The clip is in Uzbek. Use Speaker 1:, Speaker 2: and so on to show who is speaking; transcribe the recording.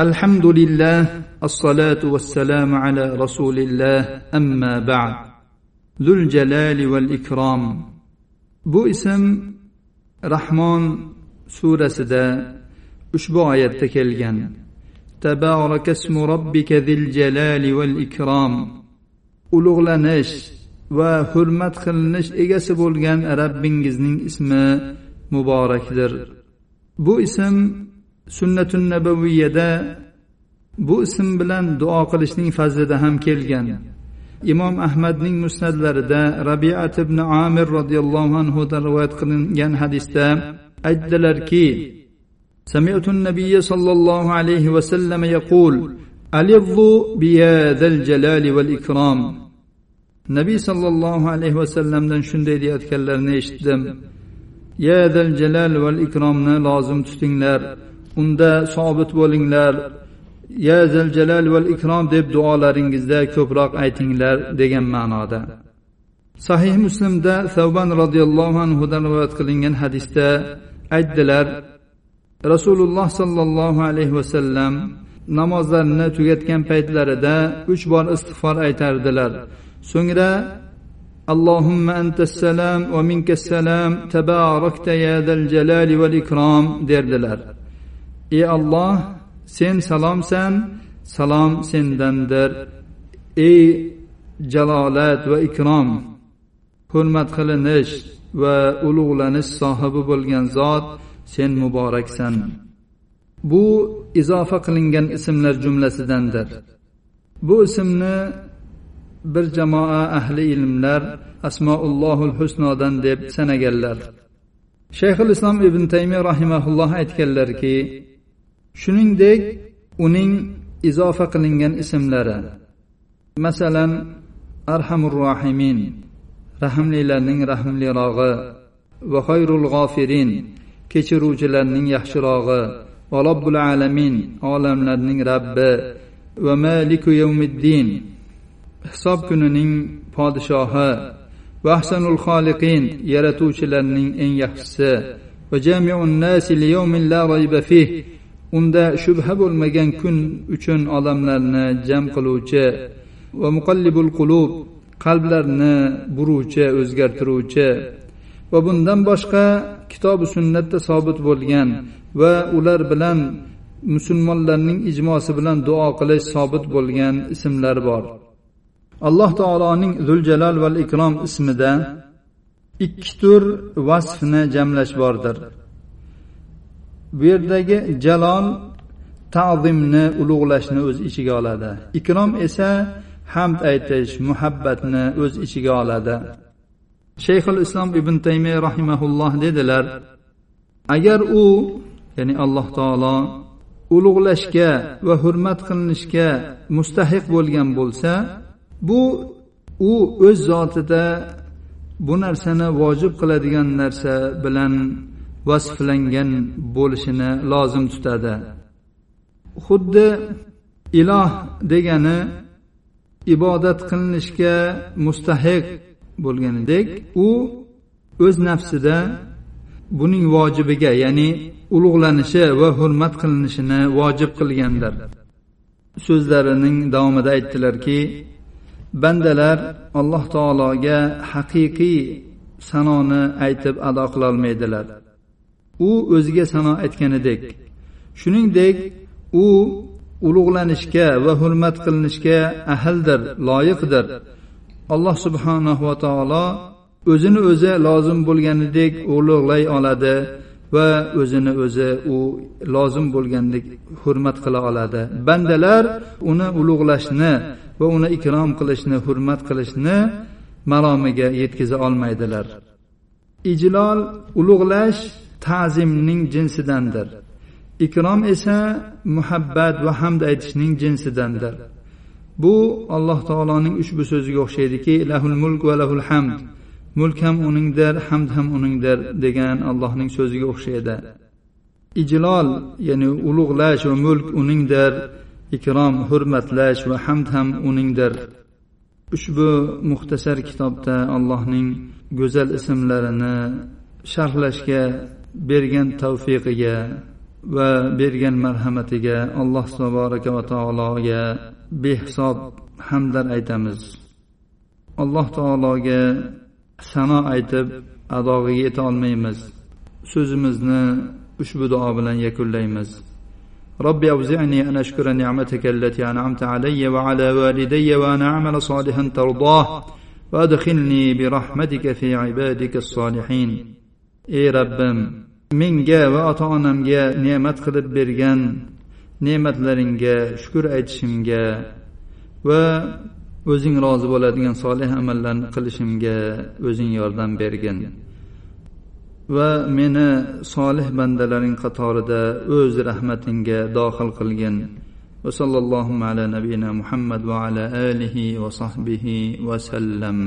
Speaker 1: الحمد لله الصلاة والسلام على رسول الله أما بعد ذو الجلال والإكرام bu ism rahmon surasida ushbu oyatda kelgan tabaraka ismu robbika zil jalali val ikrom ulug'lanish va hurmat qilinish egasi bo'lgan rabbingizning ismi muborakdir bu ism sunnatun nabaviyada bu ism bilan duo qilishning fazlida ham kelgan imom ahmadning musnadlarida rabiat ibn amir roziyallohu anhudan rivoyat qilingan hadisda aytdilarki سمعت النبي صلى الله عليه وسلم يقول ألظوا بيا ذا الجلال والإكرام nabiy sollallohu alayhi vasallamdan shunday deyayotganlarini eshitdim ya zal jalal val ikromni lozim tutinglar unda sobit bo'linglar. Ya zal jalal val ikrom deb duolaringizda ko'proq aytinglar degan ma'noda. Sahih muslimda savban roziyallohu anhudan rivoyat qilingan hadisda aytdilar rasululloh sollallohu alayhi vasallam namozlarini tugatgan paytlarida uch bor istig'for aytardilar. So'ngra allohimma antassalam va minkassalam tabarakta ya zal jalali val ikrom derdilar. Ey olloh sen salomsan salom sendandir. Ey jalolat va ikrom hurmat qilinish va ulug'lanish sohibi bo'lgan zot sen muboraksan. Bu izofa qilingan ismlar jumlasidandir. Bu ismni bir jamoa ahli ilmlar asmoullohul husnodan deb sanaganlar. Shayxul islom ibn taymiy rahimaulloh aytganlarki shuningdek uning izofa qilingan ismlari masalan arhamur rohimin rahmlilarning rahmlirog'i va xayrul g'ofirin kechiruvchilarning yaxshirog'i va robbul alamin olamlarning rabbi va maliku yawmiddin hisob kunining podshohi va ahsanul xoliqin yaratuvchilarning eng yaxshisi va jamiun nasi liyawmin la rayba fih unda shubha bo'lmagan kun uchun odamlarni jam qiluvchi va muqallibul qulub qalblarni buruvchi o'zgartiruvchi va bundan boshqa kitobi sunnatda sobit bo'lgan va ular bilan musulmonlarning ijmosi bilan duo qilish sobit bo'lgan ismlar bor. Alloh taoloning zuljalal val ikrom ismida ikki tur vasfni jamlash bordir. Bu yerdagi jalol ta'zimni ulug'lashni o'z ichiga oladi. Ikrom esa hamd aytish muhabbatni o'z ichiga oladi. Shayxul islom ibn taymiy rahimaulloh dedilar agar u ya'ni alloh taolo ulug'lashga va hurmat qilinishga mustahiq bo'lgan bo'lsa bu u o'z zotida bu narsani vojib qiladigan narsa bilan vasflangan bo'lishini lozim tutadi. Xuddi iloh degani ibodat qilinishga mustahiq bo'lganidek u o'z nafsida buning vojibiga ya'ni ulug'lanishi va hurmat qilinishini vojib qilgandir. So'zlarining davomida aytdilarki bandalar alloh taologa haqiqiy sanoni aytib ado qilolmaydilar. U o'ziga sano aytganidek. Shuningdek u ulug'lanishga va hurmat qilinishga ahldir loyiqdir. Alloh subhanahu va taolo o'zini o'zi lozim bo'lganidek ulug'lay oladi va o'zini o'zi u lozim bo'lgandek hurmat qila oladi. Bandalar uni ulug'lashni va uni ikrom qilishni hurmat qilishni maromiga yetkaza olmaydilar. Ijlol ulug'lash ta'zimning jinsidandir. Ikrom esa muhabbat va hamd aytishning jinsidandir. Bu alloh taoloning ushbu so'ziga o'xshaydiki lahul mulk va lahul hamd. Mulk ham uningdir hamd ham uningdir degan allohning so'ziga o'xshaydi. Ijlol ya'ni ulug'lash va mulk uningdir ikrom hurmatlash va hamd ham uningdir. Ushbu muxtasar kitobda allohning go'zal ismlarini sharhlashga bergan tavfiqiga va bergan marhamatiga alloh taboraka va taologa behisob hamdlar aytamiz alloh taologa sano aytib adog'iga yeta olmaymiz so'zimizni ushbu duo bilan yakunlaymiz رب أوزعني أن أشكر نعمتك التي أنعمت علي وعلى والدي وأن أعمل صالحا ترضاه وأدخلني برحمتك في عبادك الصالحين ey robbim menga va ota onamga ne'mat qilib bergan ne'matlaringga shukur aytishimga va o'zing rozi bo'ladigan solih amallarni qilishimga o'zing yordam bergin va meni solih bandalaring qatorida o'z rahmatingga dohil qilgin وصلى اللهم على نبينا محمد وعلى اله وصحبه وسلم